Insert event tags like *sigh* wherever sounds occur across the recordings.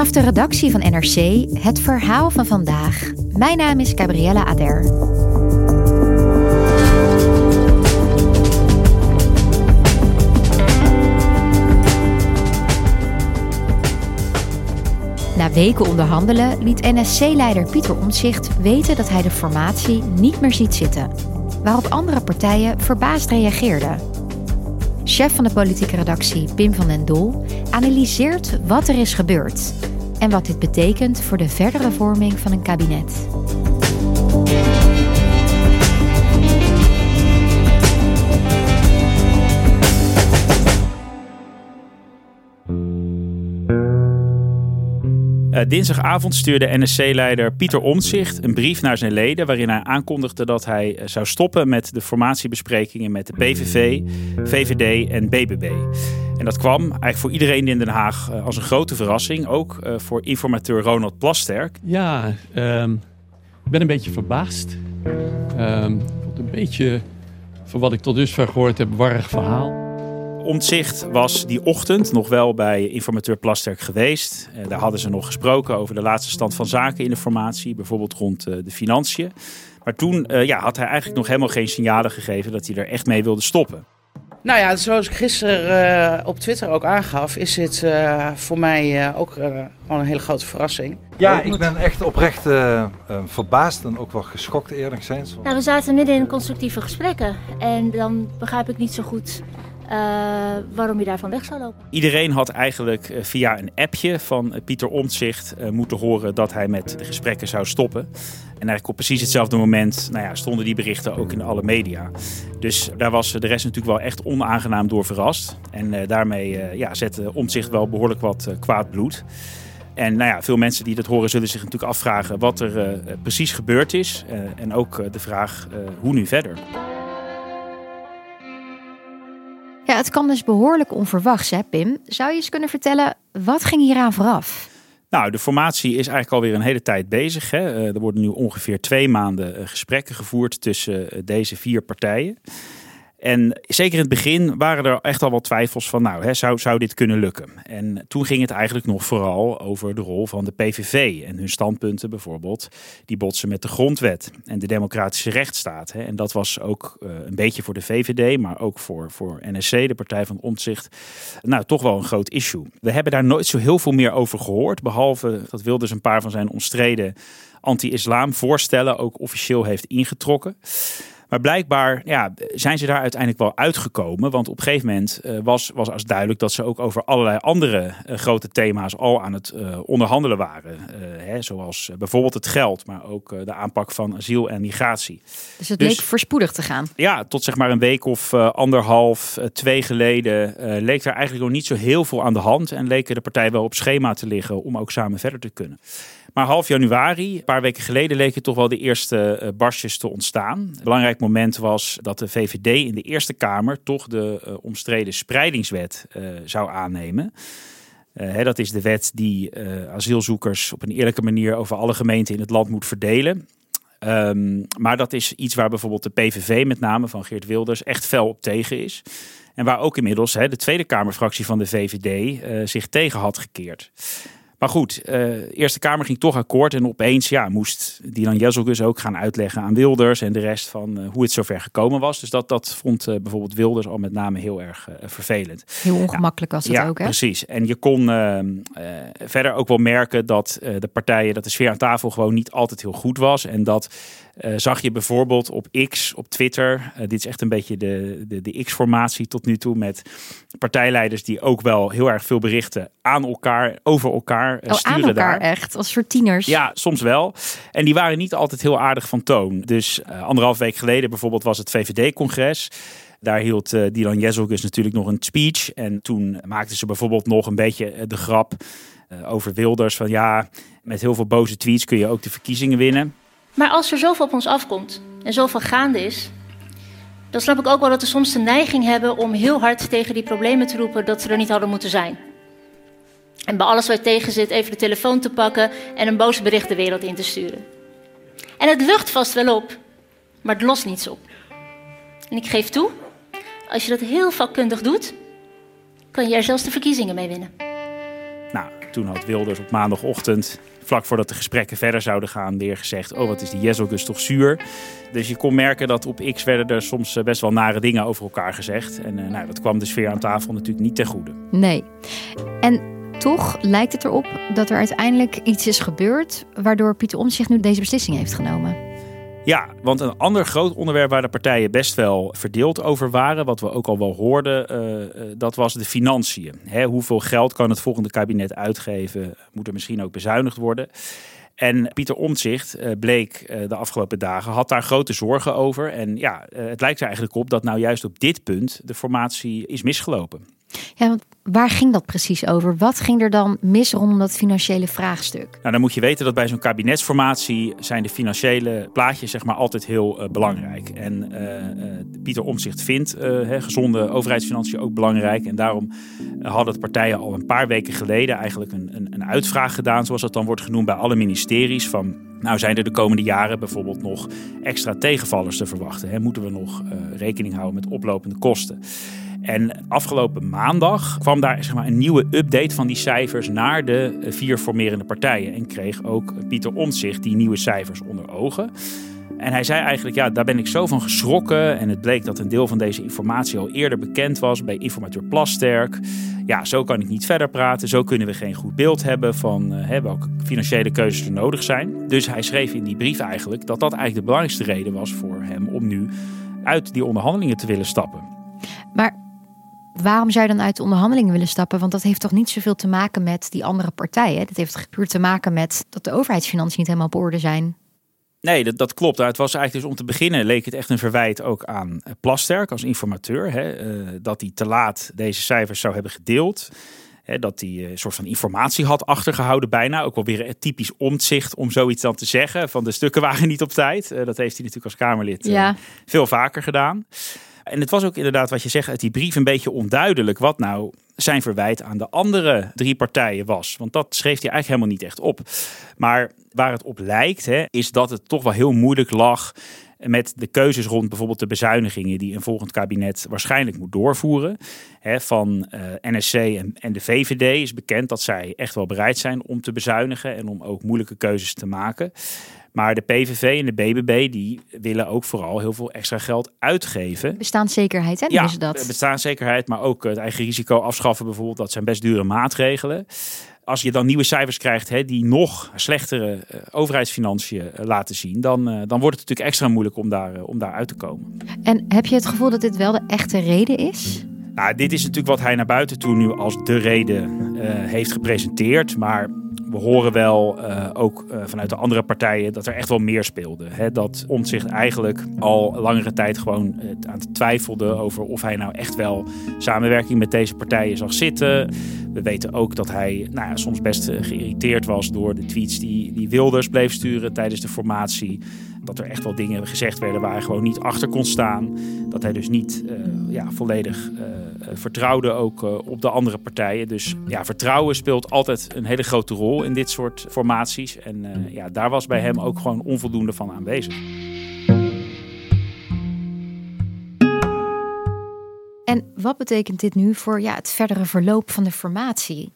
Vanaf de redactie van NRC het verhaal van vandaag. Mijn naam is Gabriella Ader. Na weken onderhandelen liet NSC-leider Pieter Omtzigt weten dat hij de formatie niet meer ziet zitten. Waarop andere partijen verbaasd reageerden. Chef van de politieke redactie Pim van den Doel analyseert wat er is gebeurd en wat dit betekent voor de verdere vorming van een kabinet. Uh, dinsdagavond stuurde NSC-leider Pieter Omtzigt een brief naar zijn leden waarin hij aankondigde dat hij uh, zou stoppen met de formatiebesprekingen met de PVV, VVD en BBB. En dat kwam eigenlijk voor iedereen in Den Haag uh, als een grote verrassing, ook voor informateur Ronald Plasterk. Ja, um, ik ben een beetje verbaasd. Um, een beetje, van wat ik tot dusver gehoord heb, warrig verhaal. Omtzigt was die ochtend nog wel bij informateur Plasterk geweest. daar hadden ze nog gesproken over de laatste stand van zaken in de formatie, bijvoorbeeld rond de financiën. Maar toen ja, had hij eigenlijk nog helemaal geen signalen gegeven dat hij er echt mee wilde stoppen. Nou ja, zoals ik gisteren uh, op Twitter ook aangaf, is dit uh, voor mij uh, ook gewoon een hele grote verrassing. Ja, ik ben echt oprecht verbaasd en ook wel geschokt eerlijk zijn. Nou, we zaten midden in constructieve gesprekken en dan begrijp ik niet zo goed waarom je daarvan weg zou lopen. Iedereen had eigenlijk via een appje van Pieter Omtzigt moeten horen dat hij met de gesprekken zou stoppen. En eigenlijk op precies hetzelfde moment nou ja, stonden die berichten ook in alle media. Dus daar was de rest natuurlijk wel echt onaangenaam door verrast. En daarmee ja, zette Omtzigt wel behoorlijk wat kwaad bloed. En nou ja, veel mensen die dat horen zullen zich natuurlijk afvragen wat er precies gebeurd is. en ook de vraag hoe nu verder. Ja, het kwam dus behoorlijk onverwachts, hè, Pim? Zou je eens kunnen vertellen, wat ging hieraan vooraf? Nou, de formatie is eigenlijk alweer een hele tijd bezig. Hè. Er worden nu ongeveer twee maanden gesprekken gevoerd tussen deze vier partijen. En zeker in het begin waren er echt al wat twijfels van, nou, hè, zou, zou dit kunnen lukken? En toen ging het eigenlijk nog vooral over de rol van de PVV en hun standpunten bijvoorbeeld, die botsen met de grondwet en de democratische rechtsstaat. Hè. En dat was ook uh, een beetje voor de VVD, maar ook voor, voor NSC, de Partij van Omtzigt, nou, toch wel een groot issue. We hebben daar nooit zo heel veel meer over gehoord, behalve dat Wilders een paar van zijn omstreden anti-islam voorstellen ook officieel heeft ingetrokken. Maar blijkbaar ja, zijn ze daar uiteindelijk wel uitgekomen. Want op een gegeven moment uh, was, was als duidelijk dat ze ook over allerlei andere uh, grote thema's al aan het uh, onderhandelen waren. Hè, zoals bijvoorbeeld het geld, maar ook de aanpak van asiel en migratie. Dus het dus, leek voorspoedig te gaan? Ja, tot zeg maar een week of anderhalf, twee geleden leek er eigenlijk nog niet zo heel veel aan de hand. En leken de partijen wel op schema te liggen om ook samen verder te kunnen. Maar half januari, een paar weken geleden, leken toch wel de eerste barstjes te ontstaan. Een moment was dat de VVD in de Eerste Kamer toch de uh, omstreden spreidingswet uh, zou aannemen. Hè, dat is de wet die asielzoekers op een eerlijke manier over alle gemeenten in het land moet verdelen. Um, maar dat is iets waar bijvoorbeeld de PVV, met name van Geert Wilders, echt fel op tegen is. En waar ook inmiddels hè, de Tweede Kamerfractie van de VVD zich tegen had gekeerd. Maar goed, uh, de Eerste Kamer ging toch akkoord. En opeens ja, moest Dylan Jezelgus ook gaan uitleggen aan Wilders en de rest van uh, hoe het zover gekomen was. Dus dat, dat vond uh, bijvoorbeeld Wilders al met name heel erg vervelend. Heel ongemakkelijk was het ja, ook, hè? precies. En je kon verder ook wel merken dat de partijen, dat de sfeer aan tafel gewoon niet altijd heel goed was. En dat uh, zag je bijvoorbeeld op X, op Twitter. dit is echt een beetje de, de, de X-formatie tot nu toe. Met partijleiders die ook wel heel erg veel berichten aan elkaar, over elkaar oh, sturen aan elkaar daar. echt, als voor tieners. Ja, soms wel. En die waren niet altijd heel aardig van toon. Dus anderhalf week geleden bijvoorbeeld was het VVD-congres. Daar hield uh, Dylan Jezelgus natuurlijk nog een speech. En toen maakten ze bijvoorbeeld nog een beetje de grap uh, over Wilders. Van ja, met heel veel boze tweets kun je ook de verkiezingen winnen. Maar als er zoveel op ons afkomt en zoveel gaande is, dan snap ik ook wel dat we soms de neiging hebben om heel hard tegen die problemen te roepen dat ze er niet hadden moeten zijn. En bij alles wat tegen zit, even de telefoon te pakken en een boze bericht de wereld in te sturen. En het lucht vast wel op, maar het lost niets op. En ik geef toe, als je dat heel vakkundig doet, kan je er zelfs de verkiezingen mee winnen. Toen had Wilders op maandagochtend, vlak voordat de gesprekken verder zouden gaan, weer gezegd: Oh, wat is die Jezelgus toch zuur. Dus je kon merken dat op X werden er soms eh, best wel nare dingen over elkaar gezegd. En uh, nou, dat kwam de sfeer aan tafel natuurlijk niet ten goede. Nee. En toch lijkt het erop dat er uiteindelijk iets is gebeurd waardoor Pieter Omtzigt nu deze beslissing heeft genomen. Ja, want een ander groot onderwerp waar de partijen best wel verdeeld over waren, wat we ook al wel hoorden, uh, dat was de financiën. Hè, hoeveel geld kan het volgende kabinet uitgeven? Moet er misschien ook bezuinigd worden? En Pieter Omtzigt uh, bleek de afgelopen dagen, had daar grote zorgen over. En ja, het lijkt er eigenlijk op dat nou juist op dit punt de formatie is misgelopen. Ja, want waar ging dat precies over? Wat ging er dan mis rondom dat financiële vraagstuk? Nou, dan moet je weten dat bij zo'n kabinetsformatie zijn de financiële plaatjes zeg maar altijd heel uh, belangrijk. En uh, uh, Pieter Omtzigt vindt hè, gezonde overheidsfinanciën ook belangrijk. En daarom hadden de partijen al een paar weken geleden eigenlijk een, een, een uitvraag gedaan, zoals dat dan wordt genoemd bij alle ministeries. Van nou zijn er de komende jaren bijvoorbeeld nog extra tegenvallers te verwachten? Hè? Moeten we nog rekening houden met oplopende kosten? En afgelopen maandag kwam daar zeg maar, een nieuwe update van die cijfers naar de vier formerende partijen. En kreeg ook Pieter Omtzigt die nieuwe cijfers onder ogen. En hij zei eigenlijk, ja, daar ben ik zo van geschrokken. En het bleek dat een deel van deze informatie al eerder bekend was bij informateur Plasterk. Ja, zo kan ik niet verder praten. Zo kunnen we geen goed beeld hebben van uh, welke financiële keuzes er nodig zijn. Dus hij schreef in die brief eigenlijk dat dat eigenlijk de belangrijkste reden was voor hem om nu uit die onderhandelingen te willen stappen. Maar waarom zou je dan uit de onderhandelingen willen stappen? Want dat heeft toch niet zoveel te maken met die andere partijen. Dat heeft puur te maken met dat de overheidsfinanciën niet helemaal op orde zijn. Nee, dat, dat klopt. Het was eigenlijk dus om te beginnen leek het echt een verwijt ook aan Plasterk als informateur. Hè, uh, dat hij te laat deze cijfers zou hebben gedeeld. Hè, dat hij een soort van informatie had achtergehouden bijna. Ook wel weer een typisch omzicht om zoiets dan te zeggen. Van de stukken *laughs* waren niet op tijd. Uh, dat heeft hij natuurlijk als Kamerlid ja. veel vaker gedaan. En het was ook inderdaad wat je zegt uit die brief een beetje onduidelijk wat nou zijn verwijt aan de andere drie partijen was. Want dat schreef hij eigenlijk helemaal niet echt op. Maar waar het op lijkt, hè, is dat het toch wel heel moeilijk lag met de keuzes rond bijvoorbeeld de bezuinigingen die een volgend kabinet waarschijnlijk moet doorvoeren. Van uh, NSC en, en, de VVD is bekend dat zij echt wel bereid zijn om te bezuinigen en om ook moeilijke keuzes te maken. Maar de PVV en de BBB die willen ook vooral heel veel extra geld uitgeven. Bestaanszekerheid, hè? Ja, is dat. bestaanszekerheid, maar ook het eigen risico afschaffen bijvoorbeeld. Dat zijn best dure maatregelen. Als je dan nieuwe cijfers krijgt hè, die nog slechtere uh, overheidsfinanciën uh, laten zien, dan, dan wordt het natuurlijk extra moeilijk om daar, om daar uit te komen. En heb je het gevoel dat dit wel de echte reden is? Nou, dit is natuurlijk wat hij naar buiten toe nu als de reden heeft gepresenteerd. Maar we horen wel uh, ook uh, vanuit de andere partijen dat er echt wel meer speelde. Hè? Dat Omtzigt eigenlijk al langere tijd gewoon aan het twijfelde over of hij nou echt wel samenwerking met deze partijen zag zitten. We weten ook dat hij nou ja, soms best geïrriteerd was door de tweets die, die Wilders bleef sturen tijdens de formatie. Dat er echt wel dingen gezegd werden waar hij gewoon niet achter kon staan. Dat hij dus niet ja, volledig vertrouwde ook op de andere partijen. Dus ja, vertrouwen speelt altijd een hele grote rol in dit soort formaties. En ja, daar was bij hem ook gewoon onvoldoende van aanwezig. En wat betekent dit nu voor ja, het verdere verloop van de formatie?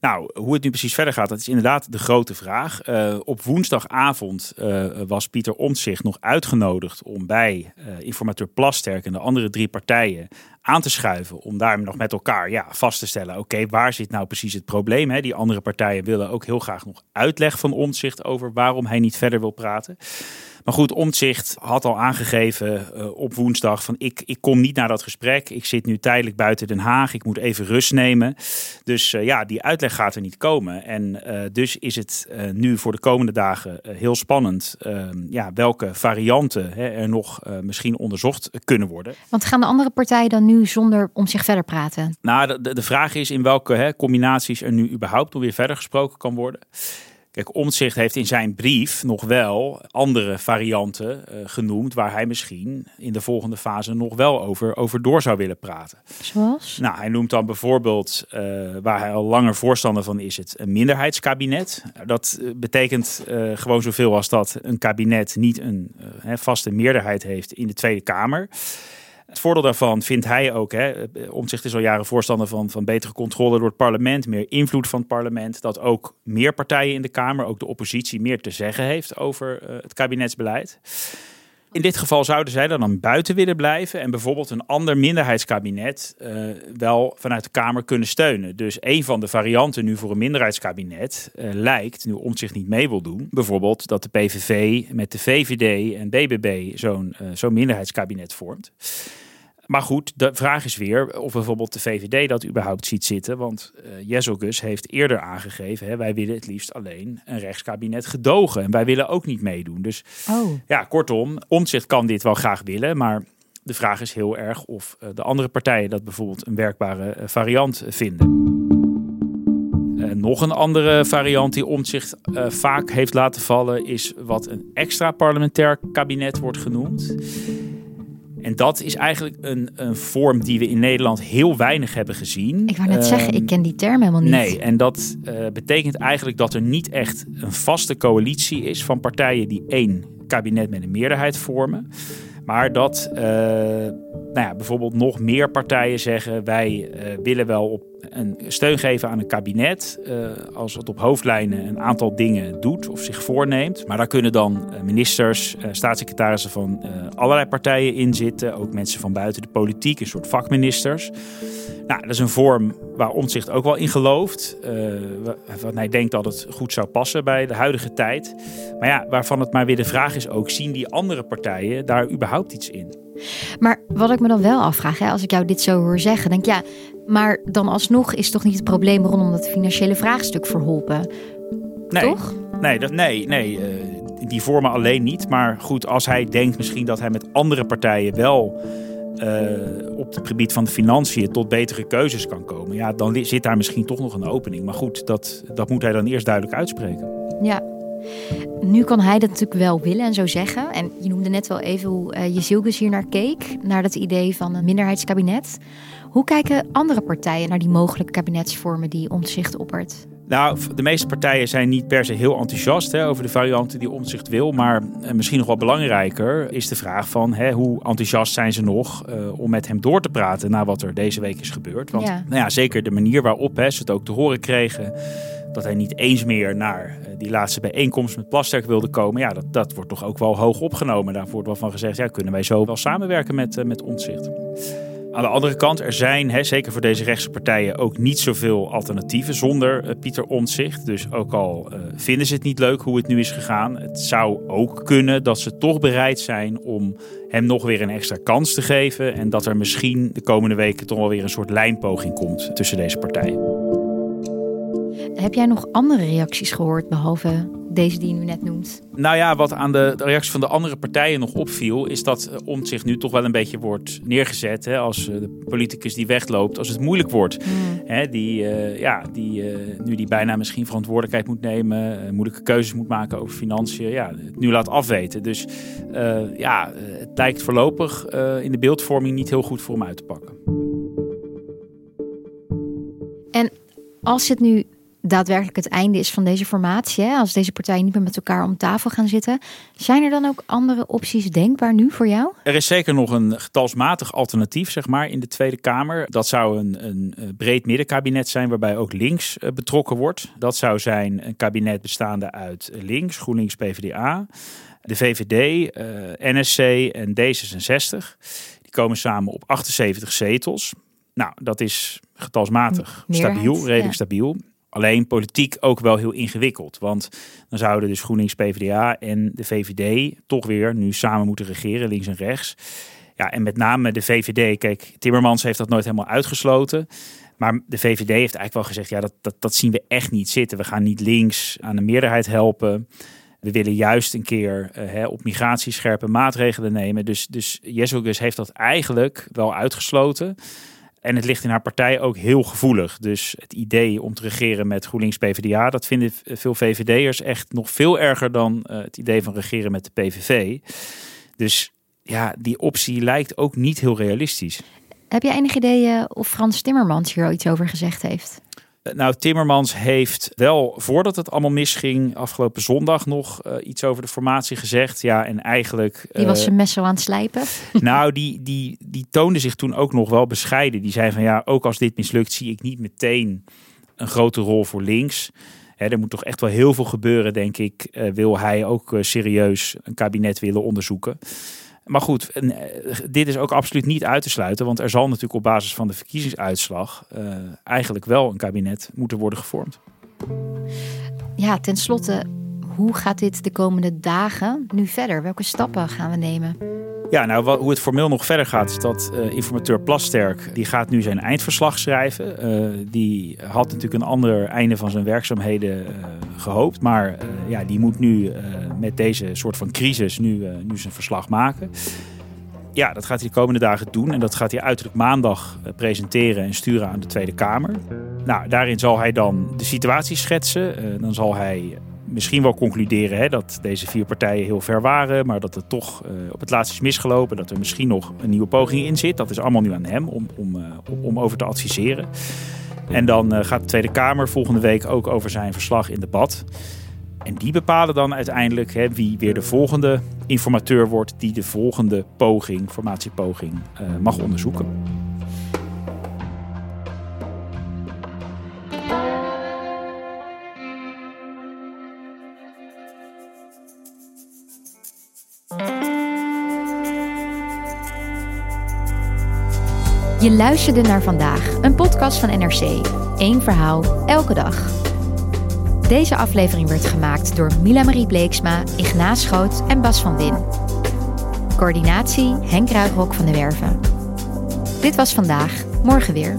Nou, hoe het nu precies verder gaat, dat is inderdaad de grote vraag. Uh, op woensdagavond uh, was Pieter Omtzigt nog uitgenodigd om bij uh, informateur Plasterk en de andere drie partijen aan te schuiven. Om daar nog met elkaar ja, vast te stellen, oké, waar zit nou precies het probleem? Hè? Die andere partijen willen ook heel graag nog uitleg van Omtzigt over waarom hij niet verder wil praten. Maar goed, Omtzigt had al aangegeven uh, op woensdag van ik, ik kom niet naar dat gesprek. Ik zit nu tijdelijk buiten Den Haag. Ik moet even rust nemen. Dus uh, ja, die uitleg gaat er niet komen. En uh, dus is het nu voor de komende dagen heel spannend ehm, ja, welke varianten hè, er nog misschien onderzocht kunnen worden. Want gaan de andere partijen dan nu zonder om zich verder praten? Nou, de, de vraag is in welke hè, combinaties er nu überhaupt nog weer verder gesproken kan worden. Kijk, Omtzigt heeft in zijn brief nog wel andere varianten uh, genoemd waar hij misschien in de volgende fase nog wel over, over door zou willen praten. Zoals? Nou, hij noemt dan bijvoorbeeld, uh, waar hij al langer voorstander van is, het een minderheidskabinet. Dat uh, betekent gewoon zoveel als dat een kabinet niet een vaste meerderheid heeft in de Tweede Kamer. Het voordeel daarvan vindt hij ook, hè, Omtzigt is al jaren voorstander van, van betere controle door het parlement, meer invloed van het parlement, dat ook meer partijen in de Kamer, ook de oppositie, meer te zeggen heeft over uh, het kabinetsbeleid. In dit geval zouden zij dan buiten willen blijven en bijvoorbeeld een ander minderheidskabinet uh, wel vanuit de Kamer kunnen steunen. Dus een van de varianten nu voor een minderheidskabinet uh, lijkt, nu Omtzigt niet mee wil doen, bijvoorbeeld dat de PVV met de VVD en BBB zo'n uh, zo'n minderheidskabinet vormt. Maar goed, de vraag is weer of bijvoorbeeld de VVD dat überhaupt ziet zitten. Want uh, Jezogus heeft eerder aangegeven, hè, wij willen het liefst alleen een rechtskabinet gedogen. En wij willen ook niet meedoen. Dus oh. ja, kortom, Omtzigt kan dit wel graag willen, maar de vraag is heel erg of uh, de andere partijen dat bijvoorbeeld een werkbare uh, variant vinden. nog een andere variant die Omtzigt vaak heeft laten vallen is wat een extra parlementair kabinet wordt genoemd. En dat is eigenlijk een, een vorm die we in Nederland heel weinig hebben gezien. Ik wou net um, zeggen, ik ken die term helemaal niet. Nee, en dat uh, betekent eigenlijk dat er niet echt een vaste coalitie is van partijen die één kabinet met een meerderheid vormen. Maar dat uh, nou ja, bijvoorbeeld nog meer partijen zeggen: wij uh, willen wel op een steun geven aan een kabinet. Uh, als het op hoofdlijnen een aantal dingen doet of zich voorneemt. Maar daar kunnen dan ministers, staatssecretarissen van allerlei partijen in zitten. Ook mensen van buiten de politiek, een soort vakministers. Nou, dat is een vorm waar Omtzigt ook wel in gelooft. Wat hij denkt dat het goed zou passen bij de huidige tijd. Maar ja, waarvan het maar weer de vraag is ook... zien die andere partijen daar überhaupt iets in? Maar wat ik me dan wel afvraag, hè, als ik jou dit zo hoor zeggen... denk ja, maar dan alsnog is toch niet het probleem... rondom dat financiële vraagstuk verholpen? Nee, toch? Nee, dat, nee, nee uh, die vormen alleen niet. Maar goed, als hij denkt misschien dat hij met andere partijen wel... Uh, op het gebied van de financiën tot betere keuzes kan komen, ja, dan zit daar misschien toch nog een opening. Maar goed, dat, dat moet hij dan eerst duidelijk uitspreken. Ja. Nu kan hij dat natuurlijk wel willen en zo zeggen. En je noemde net wel even hoe uh, Jezilgus hier naar keek, naar dat idee van een minderheidskabinet. Hoe kijken andere partijen naar die mogelijke kabinetsvormen die Omtzigt oppert? Nou, de meeste partijen zijn niet per se heel enthousiast hè, over de varianten die Omtzigt wil. Maar eh, misschien nog wel belangrijker is de vraag van hè, hoe enthousiast zijn ze nog uh, om met hem door te praten na wat er deze week is gebeurd. Want Ja. Nou ja, zeker de manier waarop hè, ze het ook te horen kregen dat hij niet eens meer naar eh, die laatste bijeenkomst met Plasterk wilde komen. Ja, dat, dat wordt toch ook wel hoog opgenomen. Daar wordt wel van gezegd, ja, kunnen wij zo wel samenwerken met, eh, met Omtzigt. Aan de andere kant, er zijn, hè, zeker voor deze rechtse partijen, ook niet zoveel alternatieven zonder uh, Pieter Omtzigt. Dus ook al vinden ze het niet leuk hoe het nu is gegaan, het zou ook kunnen dat ze toch bereid zijn om hem nog weer een extra kans te geven. En dat er misschien de komende weken toch wel weer een soort lijnpoging komt tussen deze partijen. Heb jij nog andere reacties gehoord, behalve deze die je nu net noemt? Nou ja, wat aan de, reactie van de andere partijen nog opviel, is dat Omtzigt nu toch wel een beetje wordt neergezet hè, als de politicus die wegloopt, als het moeilijk wordt. Mm. Hè, die, uh, ja, die uh, nu die bijna misschien verantwoordelijkheid moet nemen, uh, moeilijke keuzes moet maken over financiën, ja, het nu laat afweten. Dus ja, het lijkt voorlopig in de beeldvorming niet heel goed voor hem uit te pakken. En als het nu daadwerkelijk het einde is van deze formatie, hè, als deze partijen niet meer met elkaar om tafel gaan zitten, zijn er dan ook andere opties denkbaar nu voor jou? Er is zeker nog een getalsmatig alternatief, zeg maar, in de Tweede Kamer. Dat zou een, een breed middenkabinet zijn, waarbij ook links uh, betrokken wordt. Dat zou zijn een kabinet bestaande uit links, GroenLinks, PvdA, de VVD, uh, NSC en D66. Die komen samen op 78 zetels. Nou, dat is getalsmatig stabiel, redelijk ja. stabiel. Alleen politiek ook wel heel ingewikkeld. Want dan zouden dus GroenLinks, PvdA en de VVD toch weer nu samen moeten regeren, links en rechts. Ja, en met name de VVD. Kijk, Timmermans heeft dat nooit helemaal uitgesloten. Maar de VVD heeft eigenlijk wel gezegd: ja, dat, dat, dat zien we echt niet zitten. We gaan niet links aan de meerderheid helpen. We willen juist een keer uh, hè, op migratie scherpe maatregelen nemen. Dus, dus Jezus heeft dat eigenlijk wel uitgesloten. En het ligt in haar partij ook heel gevoelig. Dus het idee om te regeren met GroenLinks PvdA, dat vinden veel VVD'ers echt nog veel erger dan uh, het idee van regeren met de PVV. Dus ja, die optie lijkt ook niet heel realistisch. Heb je enig idee of Frans Timmermans hier al iets over gezegd heeft? Nou, Timmermans heeft wel, voordat het allemaal misging, afgelopen zondag nog uh, iets over de formatie gezegd. Ja, en eigenlijk. Die was zijn mes zo aan het slijpen. *laughs* Nou, die, die, die toonde zich toen ook nog wel bescheiden. Die zei van ja, ook als dit mislukt, zie ik niet meteen een grote rol voor links. Er moet toch echt wel heel veel gebeuren, denk ik. Uh, wil hij ook uh, serieus een kabinet willen onderzoeken. Maar goed, dit is ook absoluut niet uit te sluiten. Want er zal natuurlijk op basis van de verkiezingsuitslag uh, eigenlijk wel een kabinet moeten worden gevormd. Ja, tenslotte, hoe gaat dit de komende dagen nu verder? Welke stappen gaan we nemen? Ja, nou, wat, hoe het formeel nog verder gaat, is dat uh, informateur Plasterk, die gaat nu zijn eindverslag schrijven. Uh, die had natuurlijk een ander einde van zijn werkzaamheden uh, gehoopt. Maar ja, die moet nu met deze soort van crisis nu, nu zijn verslag maken. Ja, dat gaat hij de komende dagen doen. En dat gaat hij uiterlijk maandag presenteren en sturen aan de Tweede Kamer. Nou, daarin zal hij dan de situatie schetsen. dan zal hij misschien wel concluderen hè, dat deze vier partijen heel ver waren, maar dat het toch uh, op het laatst is misgelopen, dat er misschien nog een nieuwe poging in zit. Dat is allemaal nu aan hem om, om, uh, om over te adviseren. En dan uh, gaat de Tweede Kamer volgende week ook over zijn verslag in debat. En die bepalen dan uiteindelijk hè, wie weer de volgende informateur wordt die de volgende poging, formatiepoging, mag onderzoeken. Je luisterde naar vandaag, een podcast van NRC. Eén verhaal, elke dag. Deze aflevering werd gemaakt door Mila Marie Bleeksma, Ignaas Schoot en Bas van Win. Coördinatie Henk Ruigrok van de Werven. Dit was vandaag, morgen weer.